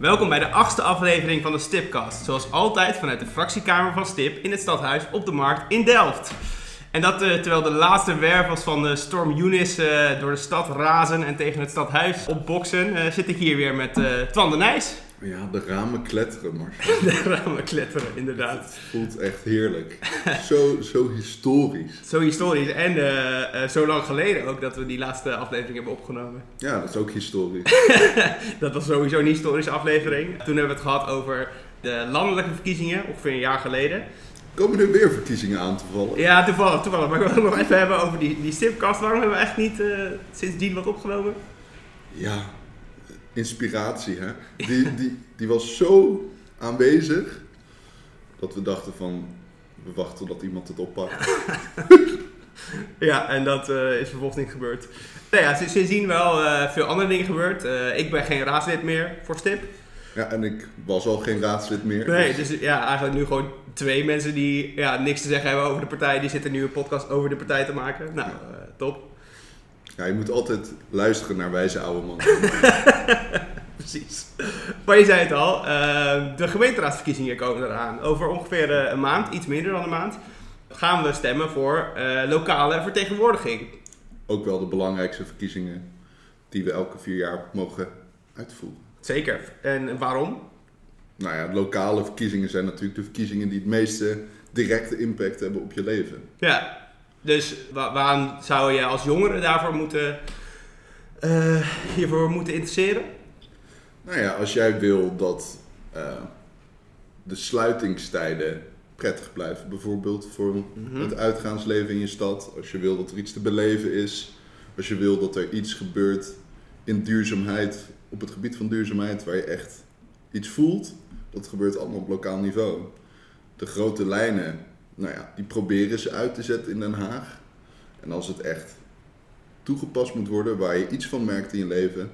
Welkom bij de achtste aflevering van de Stipcast. Zoals altijd vanuit de fractiekamer van Stip in het stadhuis op de markt in Delft. En dat eh, terwijl de laatste wervels van de storm Eunice eh, door de stad razen en tegen het stadhuis opboksen, eh, zit ik hier weer met eh Twan de Nijs. Ja, de ramen kletteren, Marcel. De ramen kletteren, inderdaad. Het voelt echt heerlijk. Zo, zo historisch. Zo historisch en eh, eh, zo lang geleden ook dat we die laatste aflevering hebben opgenomen. Ja, dat is ook historisch. Dat was sowieso een historische aflevering. Toen hebben we het gehad over de landelijke verkiezingen, ongeveer een jaar geleden. Komen er weer verkiezingen aan te vallen? Ja, toevallig, toevallig. Maar ik wil het nog even hebben over die, die stipkast. Waarom hebben we echt niet eh, sindsdien wat opgenomen? Ja, inspiratie, hè. Die, die, die was zo aanwezig dat we dachten van, we wachten tot iemand het oppakt. Ja, en dat eh, is vervolgens niet gebeurd. Nou ja, sinds- sindsdien wel eh, veel andere dingen gebeurd. Eh, ik ben geen raadslid meer voor STIP. Ja, en ik was al geen raadslid meer. Nee, dus ja, eigenlijk nu gewoon twee mensen die ja, niks te zeggen hebben over de partij. Die zitten nu een podcast over de partij te maken. Nou, top. Ja, je moet altijd luisteren naar wijze oude mannen. Precies. Maar je zei het al, eh, de gemeenteraadsverkiezingen komen eraan. Over ongeveer eh, een maand, iets minder dan een maand, gaan we stemmen voor eh, lokale vertegenwoordiging. Ook wel de belangrijkste verkiezingen die we elke vier jaar mogen uitvoeren. Zeker. En waarom? Nou ja, lokale verkiezingen zijn natuurlijk de verkiezingen die het meeste directe impact hebben op je leven. Ja, dus wa- waaraan zou je als jongere daarvoor moeten, eh, hiervoor moeten interesseren? Nou ja, als jij wil dat eh, de sluitingstijden prettig blijven, bijvoorbeeld voor Mhm. het uitgaansleven in je stad, als je wil dat er iets te beleven is, als je wil dat er iets gebeurt in duurzaamheid, op het gebied van duurzaamheid, waar je echt iets voelt, dat gebeurt allemaal op lokaal niveau. De grote lijnen, nou ja, die proberen ze uit te zetten in Den Haag. En als het echt toegepast moet worden, waar je iets van merkt in je leven,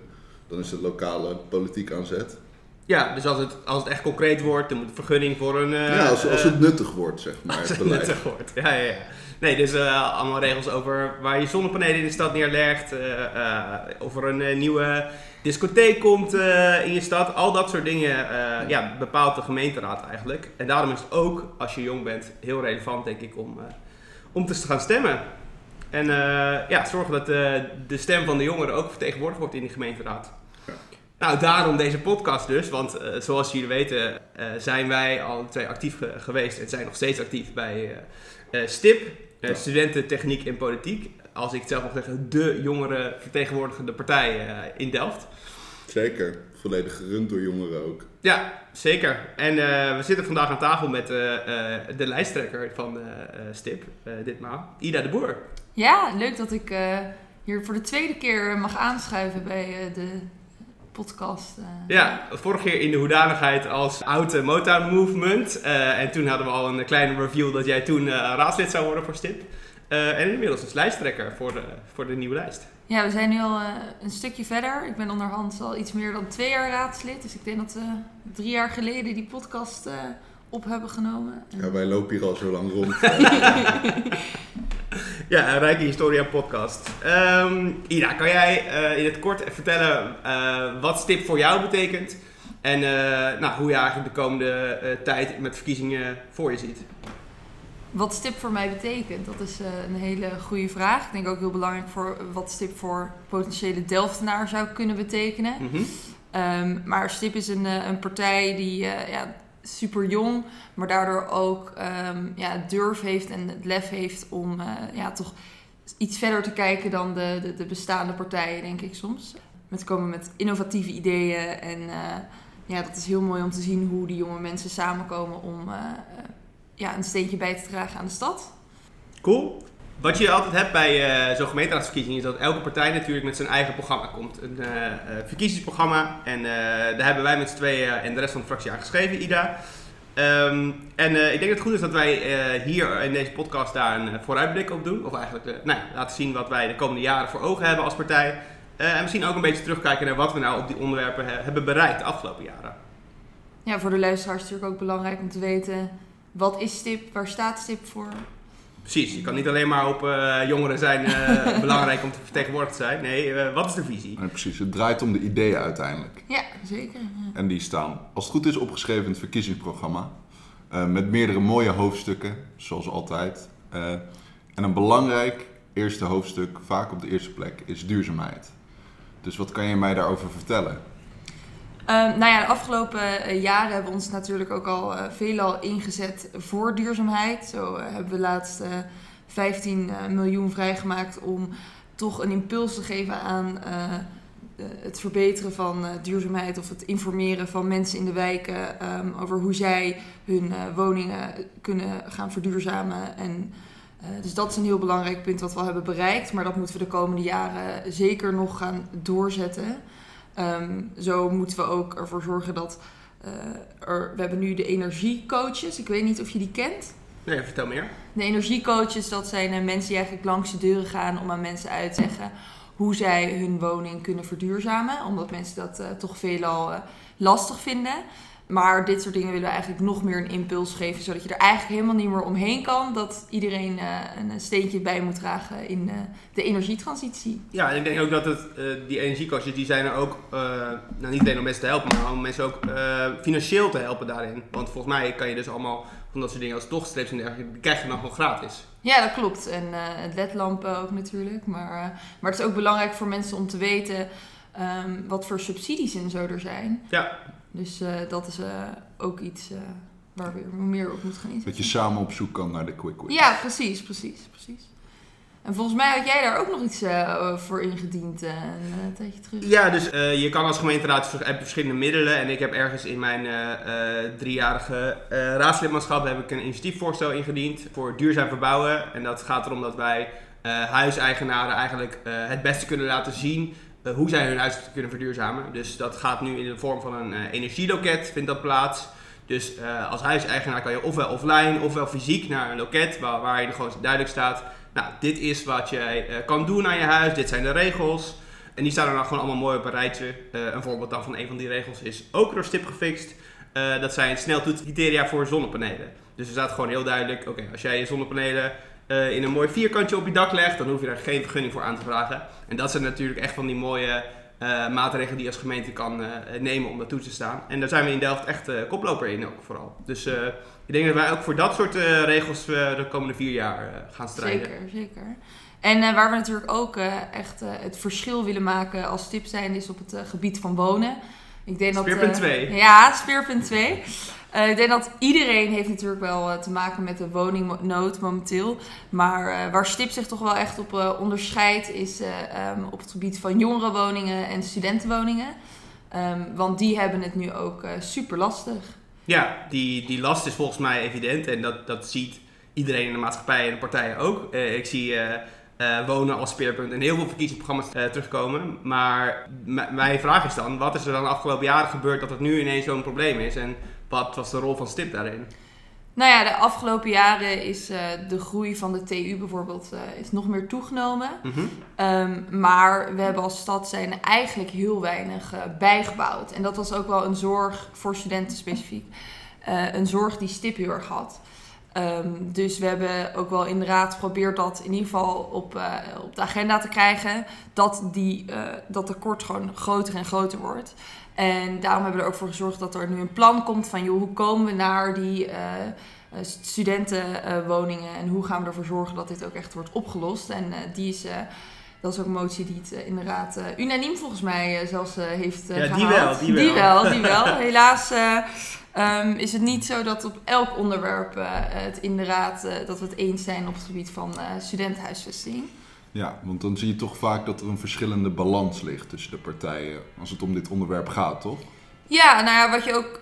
dan is de lokale politiek aan zet. Ja, dus als het, als het echt concreet wordt, dan moet een vergunning voor een... eh, ja, als, als eh, het nuttig wordt, zeg maar, Als het het nuttig wordt. Ja, ja, ja. Nee, dus eh, allemaal regels over waar je zonnepanelen in de stad neerlegt. eh, of er een nieuwe discotheek komt in je stad. Al dat soort dingen eh, ja, bepaalt de gemeenteraad eigenlijk. En daarom is het ook, als je jong bent, heel relevant denk ik om, om te gaan stemmen. En ja, zorgen dat de stem van de jongeren ook vertegenwoordigd wordt in die gemeenteraad. Nou, daarom deze podcast dus. Want eh, zoals jullie weten eh, zijn wij al twee actief ge- geweest. En zijn nog steeds actief bij eh, eh, STIP. Ja. Studenten Techniek en Politiek. Als ik het zelf mag zeggen, de jongeren vertegenwoordigende partij eh, in Delft. Zeker, volledig gerund door jongeren ook. Ja, zeker. En eh, we zitten vandaag aan tafel met eh, eh, de lijsttrekker van eh, eh, STIP, eh, ditmaal, Ida de Boer. Ja, leuk dat ik eh, hier voor de tweede keer mag aanschuiven bij eh, de podcast. eh. Ja, vorige keer in de hoedanigheid als oude Motown Movement. Eh, en toen hadden we al een kleine review dat jij toen eh, raadslid zou worden voor STIP. Eh, en inmiddels dus lijsttrekker voor de, voor de nieuwe lijst. Ja, we zijn nu al eh, een stukje verder. Ik ben onderhand al iets meer dan twee jaar raadslid. Dus ik denk dat we drie jaar geleden die podcast eh, op hebben genomen. En- Ja, wij lopen hier al zo lang rond. Ja, een rijke historia podcast. Ehm, Ida, kan jij eh, in het kort vertellen eh, wat STIP voor jou betekent? En eh, nou, hoe je eigenlijk de komende tijd met verkiezingen voor je ziet? Wat STIP voor mij betekent, dat is een hele goede vraag. Ik denk ook heel belangrijk voor wat STIP voor potentiële Delftenaar zou kunnen betekenen. Mhm. Ehm, maar STIP is een, een partij die ja, super jong, maar daardoor ook ehm, ja, durf heeft en het lef heeft om eh, ja, toch iets verder te kijken dan de, de, de bestaande partijen, denk ik soms. Met komen met innovatieve ideeën en eh, ja, dat is heel mooi om te zien hoe die jonge mensen samenkomen om eh, ja, een steentje bij te dragen aan de stad. Cool. Wat je altijd hebt bij eh, zo'n gemeenteraadsverkiezing is dat elke partij natuurlijk met zijn eigen programma komt. Een eh, eh, verkiezingsprogramma. En daar hebben wij met z'n tweeën en de rest van de fractie aan geschreven, Ida. Ehm, en ik denk dat het goed is dat wij hier in deze podcast daar een vooruitblik op doen. Of eigenlijk nou, laten zien wat wij de komende jaren voor ogen hebben als partij. En misschien ook een beetje terugkijken naar wat we nou op die onderwerpen he- hebben bereikt de afgelopen jaren. Ja, voor de luisteraars natuurlijk ook belangrijk om te weten wat is STIP, waar staat STIP voor. Precies, je kan niet alleen maar op eh, jongeren zijn eh, belangrijk om te vertegenwoordigd te zijn. Nee, eh, wat is de visie? Nee, precies, het draait om de ideeën uiteindelijk. Ja, zeker. ja. En die staan, als het goed is, opgeschreven in het verkiezingsprogramma. Eh, met meerdere mooie hoofdstukken, zoals altijd. Eh, en een belangrijk eerste hoofdstuk, vaak op de eerste plek, is duurzaamheid. Dus wat kan je mij daarover vertellen? Ehm, nou ja, de afgelopen eh, jaren hebben we ons natuurlijk ook al eh, veelal ingezet voor duurzaamheid. Zo eh, hebben we laatst eh, 15 eh, miljoen vrijgemaakt om toch een impuls te geven aan het verbeteren van duurzaamheid of het informeren van mensen in de wijken ehm, over hoe zij hun woningen kunnen gaan verduurzamen. En, dus dat is een heel belangrijk punt wat we al hebben bereikt, maar dat moeten we de komende jaren zeker nog gaan doorzetten. Ehm, zo moeten we ook ervoor zorgen dat eh, er, we hebben nu de energiecoaches. Ik weet niet of je die kent. Nee, vertel meer. De energiecoaches, dat zijn eh, mensen die eigenlijk langs de deuren gaan om aan mensen uit te leggen hoe zij hun woning kunnen verduurzamen. Omdat mensen dat eh, toch veelal lastig vinden. Maar dit soort dingen willen we eigenlijk nog meer een impuls geven, zodat je er eigenlijk helemaal niet meer omheen kan dat iedereen eh, een steentje bij moet dragen in eh, de energietransitie. Ja, en ik denk ook dat het, eh, die energiecoaches, die zijn er ook, nou niet alleen om mensen te helpen, maar om mensen ook financieel te helpen daarin. Want volgens mij kan je dus allemaal van dat soort dingen als tochtstrips en dergelijke, die krijg je dan gewoon gratis. Ja, dat klopt. En het ledlampen ook natuurlijk. Maar, maar het is ook belangrijk voor mensen om te weten ehm, wat voor subsidies en zo er zijn. Ja, Dus eh, dat is eh, ook iets eh, waar we meer op moeten gaan Dat inzetten. je samen op zoek kan naar de quick win. Ja, precies, precies, precies. En volgens mij had jij daar ook nog iets eh, voor ingediend een tijdje terug. Ja, dus eh, je kan als gemeenteraad heb je verschillende middelen. En ik heb ergens in mijn eh, eh, driejarige eh, raadslidmaatschap heb ik een initiatiefvoorstel ingediend voor duurzaam verbouwen. En dat gaat erom dat wij eh, huiseigenaren eigenlijk eh, het beste kunnen laten zien hoe zij hun huis kunnen verduurzamen. Dus dat gaat nu in de vorm van een eh, energieloket, vindt dat plaats. Dus eh, als huiseigenaar kan je ofwel offline ofwel fysiek naar een loket waar, waar je er gewoon duidelijk staat. Nou, dit is wat jij eh, kan doen aan je huis, dit zijn de regels. En die staan er dan gewoon allemaal mooi op een rijtje. Eh, een voorbeeld dan van een van die regels is ook door stip gefixt. Eh, dat zijn sneltoetscriteria voor zonnepanelen. Dus er staat gewoon heel duidelijk, oké, als jij je zonnepanelen eh, in een mooi vierkantje op je dak legt, dan hoef je daar geen vergunning voor aan te vragen. En dat zijn natuurlijk echt van die mooie eh, maatregelen die je als gemeente kan eh, nemen om dat toe te staan. En daar zijn we in Delft echt koploper in ook vooral. Dus ik denk dat wij ook voor dat soort regels de komende vier jaar gaan strijden. Zeker, zeker. En waar we natuurlijk ook echt het verschil willen maken als tip zijn, is op het gebied van wonen. Ik denk dat, Speerpunt eh, 2. Ja, speerpunt 2. Eh, ik denk dat iedereen heeft natuurlijk wel eh, te maken met de woningnood momenteel. Maar eh, waar STIP zich toch wel echt op onderscheidt, is eh, ehm, op het gebied van jongerenwoningen en studentenwoningen. Ehm, want die hebben het nu ook super lastig. Ja, die, die last is volgens mij evident en dat, dat ziet iedereen in de maatschappij en de partijen ook. Ik zie wonen als speerpunt in heel veel verkiezingsprogramma's terugkomen. Maar mijn vraag is dan, wat is er dan de afgelopen jaren gebeurd dat het nu ineens zo'n probleem is? En wat was de rol van STIP daarin? Nou ja, de afgelopen jaren is eh, de groei van de TU bijvoorbeeld eh, is nog meer toegenomen. Mhm. Ehm, maar we hebben als stad zijn eigenlijk heel weinig eh, bijgebouwd. En dat was ook wel een zorg voor studenten specifiek. Een zorg die Stip heel erg had. Ehm, dus we hebben ook wel in de raad geprobeerd dat in ieder geval op, eh, op de agenda te krijgen. Dat die, eh, dat tekort gewoon groter en groter wordt. En daarom hebben we er ook voor gezorgd dat er nu een plan komt van... joh, hoe komen we naar die eh, studentenwoningen... en hoe gaan we ervoor zorgen dat dit ook echt wordt opgelost. En die is... dat is ook een motie die het in de raad eh, unaniem volgens mij eh, zelfs heeft Ja, die gehaald. wel, die Die wel. wel, die wel. Helaas eh, ehm, is het niet zo dat op elk onderwerp het in de raad... eh, dat we het eens zijn op het gebied van eh studentenhuisvesting. Ja, want dan zie je toch vaak dat er een verschillende balans ligt tussen de partijen als het om dit onderwerp gaat, toch? Ja, nou ja, wat je ook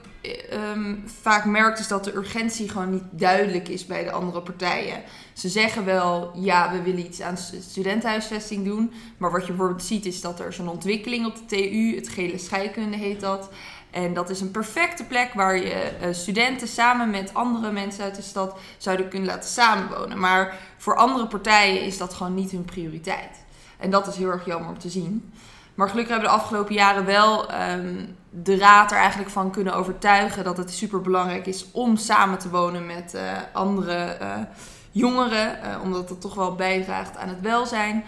ehm, vaak merkt is dat de urgentie gewoon niet duidelijk is bij de andere partijen. Ze zeggen wel, ja, we willen iets aan stu- studentenhuisvesting doen. Maar wat je bijvoorbeeld ziet is dat er een ontwikkeling op de TU, het gele scheikunde heet dat. En dat is een perfecte plek waar je eh, studenten samen met andere mensen uit de stad zouden kunnen laten samenwonen. Maar voor andere partijen is dat gewoon niet hun prioriteit. En dat is heel erg jammer om te zien. Maar gelukkig hebben we de afgelopen jaren wel ehm, de raad er eigenlijk van kunnen overtuigen dat het super belangrijk is om samen te wonen met eh, andere eh, jongeren, eh, omdat dat toch wel bijdraagt aan het welzijn.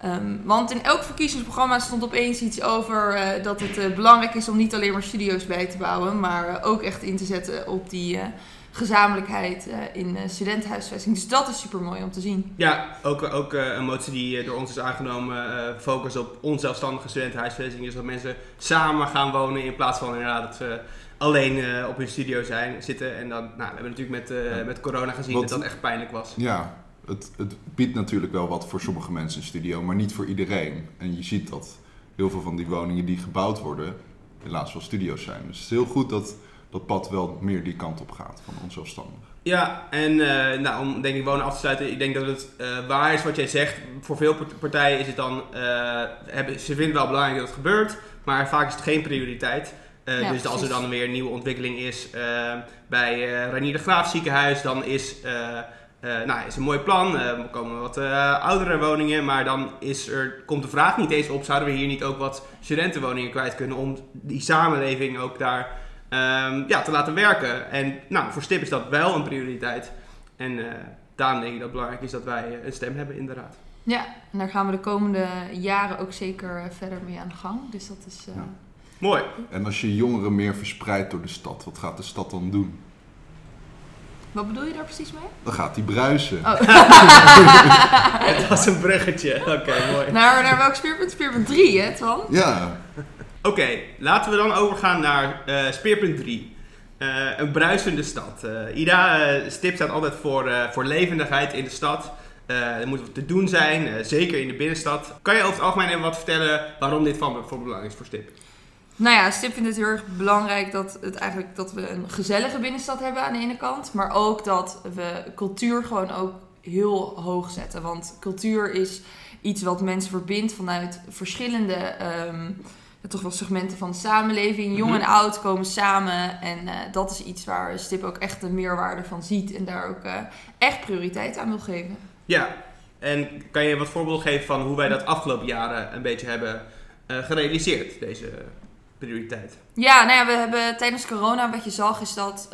Ehm, want in elk verkiezingsprogramma stond opeens iets over dat het belangrijk is om niet alleen maar studio's bij te bouwen, maar ook echt in te zetten op die gezamenlijkheid eh, in eh, studentenhuisvesting. Dus dat is super mooi om te zien. Ja, ook, ook eh, een motie die door ons is aangenomen, eh focus op onzelfstandige studentenhuisvesting. Dus dat mensen samen gaan wonen in plaats van inderdaad dat ze alleen eh, op hun studio zijn, zitten. En dan, nou, we hebben natuurlijk met, eh, Ja. met corona gezien Wat- dat dat echt pijnlijk was. Ja, het, het biedt natuurlijk wel wat voor sommige mensen een studio, maar niet voor iedereen. En je ziet dat heel veel van die woningen die gebouwd worden, helaas wel studio's zijn. Dus het is heel goed dat dat pad wel meer die kant op gaat van onzelfstandig. Ja, en eh, nou, om denk ik wonen af te sluiten, ik denk dat het eh, waar is wat jij zegt. Voor veel part- partijen is het dan, eh, hebben, ze vinden het wel belangrijk dat het gebeurt, maar vaak is het geen prioriteit. Eh, Ja, dus als er dan weer een nieuwe ontwikkeling is bij eh Ranier de Graaf ziekenhuis, dan is, eh, eh, nou, is een mooi plan. Eh, er komen wat eh, oudere woningen, maar dan is er, komt de vraag niet eens op, zouden we hier niet ook wat studentenwoningen kwijt kunnen om die samenleving ook daar ehm, ja, te laten werken. En nou, voor Stip is dat wel een prioriteit. En eh, daarom denk ik dat het belangrijk is dat wij eh, een stem hebben in de raad. Ja, en daar gaan we de komende jaren ook zeker eh, verder mee aan de gang. Dus dat is. eh, Ja. Mooi. En als je jongeren meer verspreidt door de stad, wat gaat de stad dan doen? Wat bedoel je daar precies mee? Dan gaat die bruisen. Oh. Het was een bruggetje. Oké, mooi. naar, naar welk speerpunt? Speerpunt 3, hè, Twan? Ja, Oké, laten we dan overgaan naar eh, speerpunt 3. een bruisende stad. Eh, Ida, eh, Stip staat altijd voor, eh, voor levendigheid in de stad. Eh, er moet wat te doen zijn, eh, zeker in de binnenstad. Kan je over het algemeen even wat vertellen waarom dit van, van belang is voor Stip? Nou ja, Stip vindt het heel erg belangrijk dat, het eigenlijk, dat we een gezellige binnenstad hebben aan de ene kant. Maar ook dat we cultuur gewoon ook heel hoog zetten. Want cultuur is iets wat mensen verbindt vanuit verschillende toch wel segmenten van de samenleving. Jong en Mhm. oud komen samen. En eh, dat is iets waar Stip ook echt de meerwaarde van ziet. En daar ook eh, echt prioriteit aan wil geven. Ja, en kan je wat voorbeelden geven van hoe wij dat afgelopen jaren een beetje hebben eh, gerealiseerd, deze prioriteit? Ja, nou ja, we hebben tijdens corona, wat je zag, is dat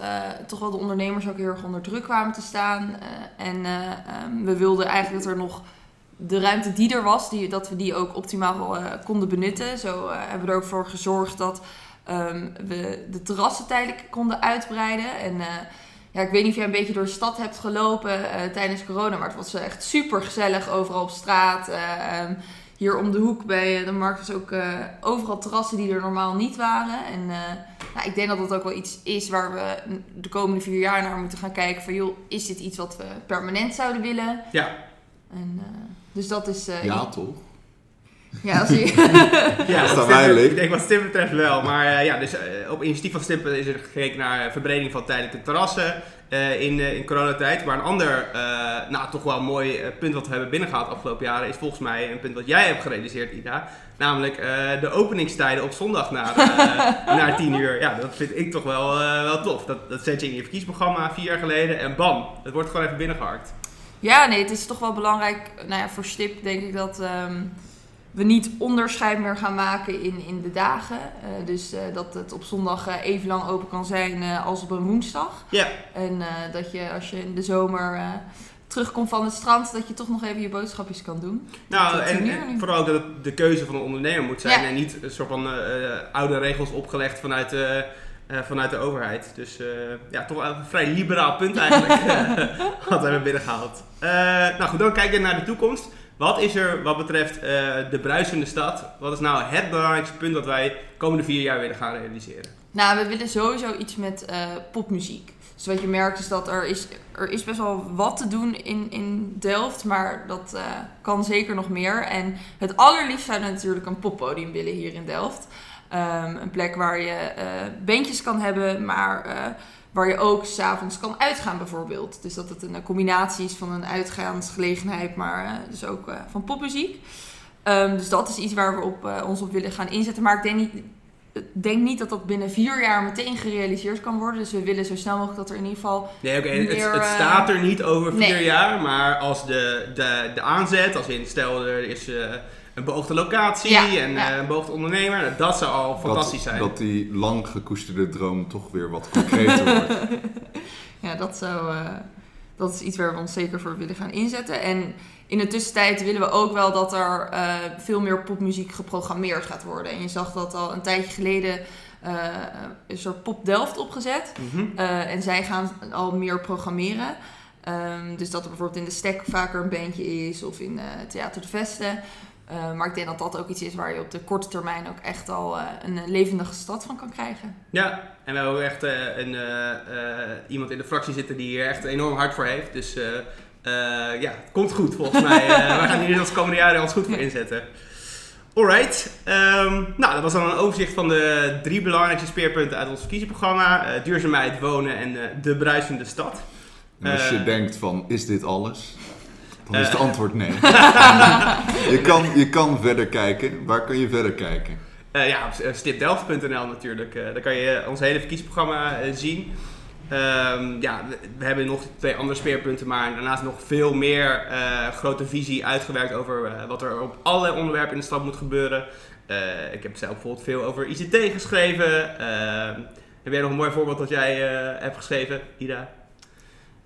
toch wel de ondernemers ook heel erg onder druk kwamen te staan. En eh, ehm, we wilden eigenlijk dat er nog de ruimte die er was, die, dat we die ook optimaal eh, konden benutten. Zo eh, hebben we er ook voor gezorgd dat ehm, we de terrassen tijdelijk konden uitbreiden. En eh, ja, ik weet niet of jij een beetje door de stad hebt gelopen tijdens corona, maar het was echt super gezellig overal op straat. Eh, ehm, hier om de hoek bij de markt was ook overal terrassen die er normaal niet waren. En nou, ik denk dat dat ook wel iets is waar we de komende vier jaar naar moeten gaan kijken. Van joh, is dit iets wat we permanent zouden willen? Ja, En, dus dat is... eh, ja toch? ja, als je- ja Dat Stip- leuk. Ik denk wat Stip betreft wel. Maar eh, ja, dus eh, op initiatief van Stip is er gekeken naar verbreding van tijdelijke terrassen eh, in, eh, in coronatijd. Maar een ander, eh, nou toch wel een mooi punt wat we hebben binnengehaald afgelopen jaren is volgens mij een punt wat jij hebt gerealiseerd, Ida. Namelijk eh, de openingstijden op zondag naar, eh, naar 10 uur. Ja, dat vind ik toch wel, eh, wel tof. Dat, dat zet je in je verkiesprogramma vier jaar geleden en bam, het wordt gewoon even binnengeharkt. Ja, nee, het is toch wel belangrijk. Nou ja, voor Stip denk ik dat ehm, we niet onderscheid meer gaan maken in, in de dagen. Eh, dus eh, dat het op zondag eh, even lang open kan zijn als op een woensdag. Ja, En dat je als je in de zomer terugkomt van het strand, dat je toch nog even je boodschapjes kan doen. Nou, en, vooral ook dat het de keuze van een ondernemer moet zijn Ja. en niet een soort van oude regels opgelegd vanuit, eh, vanuit de overheid. Dus eh, ja, toch wel een vrij liberaal punt eigenlijk wat we hebben binnengehaald. Eh, nou goed, dan kijken we naar de toekomst. Wat is er wat betreft de bruisende stad? Wat is nou het belangrijkste punt dat wij de komende vier jaar willen gaan realiseren? Nou, we willen sowieso iets met popmuziek. Dus wat je merkt is dat er is, er is best wel wat te doen in, in Delft, maar dat kan zeker nog meer. En het allerliefst zouden we natuurlijk een poppodium willen hier in Delft. Ehm, een plek waar je eh bandjes kan hebben, maar eh, waar je ook s'avonds kan uitgaan bijvoorbeeld. Dus dat het een combinatie is van een uitgaansgelegenheid, maar eh, dus ook van popmuziek. Ehm, dus dat is iets waar we op, ons op willen gaan inzetten. Maar ik denk niet, denk niet dat dat binnen vier jaar meteen gerealiseerd kan worden. Dus we willen zo snel mogelijk dat er in ieder geval... Nee, oké, het, het staat er niet over vier nee. jaar, maar als de, de, de aanzet, als in stel er is een beoogde locatie Ja, en ja. eh, een beoogde ondernemer, nou, dat zou al fantastisch dat, zijn. Dat die lang gekoesterde droom toch weer wat concreter wordt. Ja, dat zou, eh, dat is iets waar we ons zeker voor willen gaan inzetten. En in de tussentijd willen we ook wel dat er eh, veel meer popmuziek geprogrammeerd gaat worden. En je zag dat al een tijdje geleden eh, is er Pop Delft opgezet. Mhm. Eh, en zij gaan al meer programmeren. Ehm, dus dat er bijvoorbeeld in de Stek vaker een bandje is of in eh, Theater de Vesten. Eh, maar ik denk dat dat ook iets is waar je op de korte termijn ook echt al eh, een levendige stad van kan krijgen. Ja, en we hebben ook echt eh, een, eh, eh, iemand in de fractie zitten die hier echt enorm hard voor heeft. Dus eh, eh, ja, het komt goed volgens mij. Eh, we gaan hier ons komende jaren ons goed voor inzetten. Alright, ehm, nou dat was dan een overzicht van de drie belangrijkste speerpunten uit ons verkiezingsprogramma. Duurzaamheid, wonen en eh, de bruisende stad. En als je denkt van, is dit alles? Dan is het Eh. antwoord nee. je, kan, je kan verder kijken. Waar kan je verder kijken? Eh, ja, op eh, stipdelft.nl natuurlijk. Eh, daar kan je ons hele verkiezingsprogramma zien. Ehm, ja, we, we hebben nog twee andere speerpunten, maar daarnaast nog veel meer grote visie uitgewerkt over wat er op allerlei onderwerpen in de stad moet gebeuren. Ik heb zelf bijvoorbeeld veel over ICT geschreven. Ehm, heb jij nog een mooi voorbeeld dat jij hebt geschreven, Ida?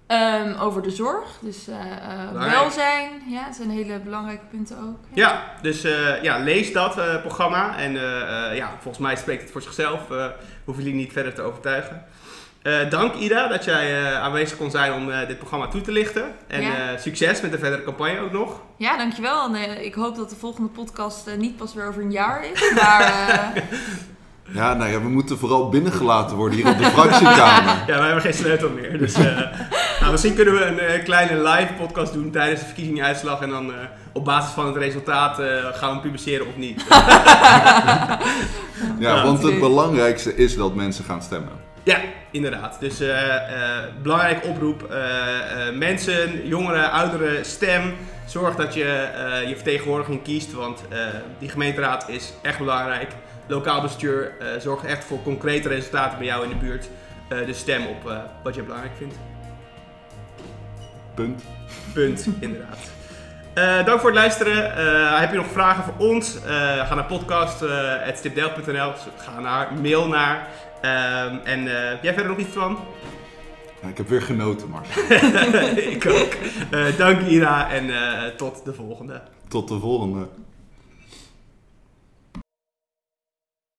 Ehm, over de zorg, dus eh, eh, welzijn, ja, dat zijn hele belangrijke punten ook. Ja, dus eh, ja, lees dat eh, programma. En eh, eh, ja, volgens mij spreekt het voor zichzelf. Uh, hoeven jullie niet verder te overtuigen. Eh, dank Ida dat jij eh, aanwezig kon zijn om eh, dit programma toe te lichten. En Ja. eh, succes met de verdere campagne ook nog. Ja, dankjewel. En ik hoop dat de volgende podcast niet pas weer over een jaar is, maar eh, Ja, nou ja, we moeten vooral binnengelaten worden hier op de fractiekamer. Ja, wij hebben geen sleutel meer. Dus eh, nou, misschien kunnen we een eh, kleine live podcast doen tijdens de verkiezingsuitslag. En dan eh, op basis van het resultaat eh, gaan we hem publiceren of niet. Ja, Ja, want het belangrijkste is dat mensen gaan stemmen. Ja, inderdaad. Dus eh eh belangrijk oproep. eh, eh, mensen, jongeren, ouderen, stem. Zorg dat je eh, je vertegenwoordiging kiest, want eh, die gemeenteraad is echt belangrijk. Lokaal bestuur eh, zorgt echt voor concrete resultaten bij jou in de buurt. Eh, dus stem op eh, wat je belangrijk vindt. Punt. Punt, inderdaad. Eh, dank voor het luisteren. Eh, heb je nog vragen voor ons? Eh, ga naar podcast.stipdelft.nl. Ga naar mail naar. Ehm, en heb jij verder nog iets van? Ja, ik heb weer genoten, Marcel. ik ook. Dank Ira en tot de volgende. Tot de volgende.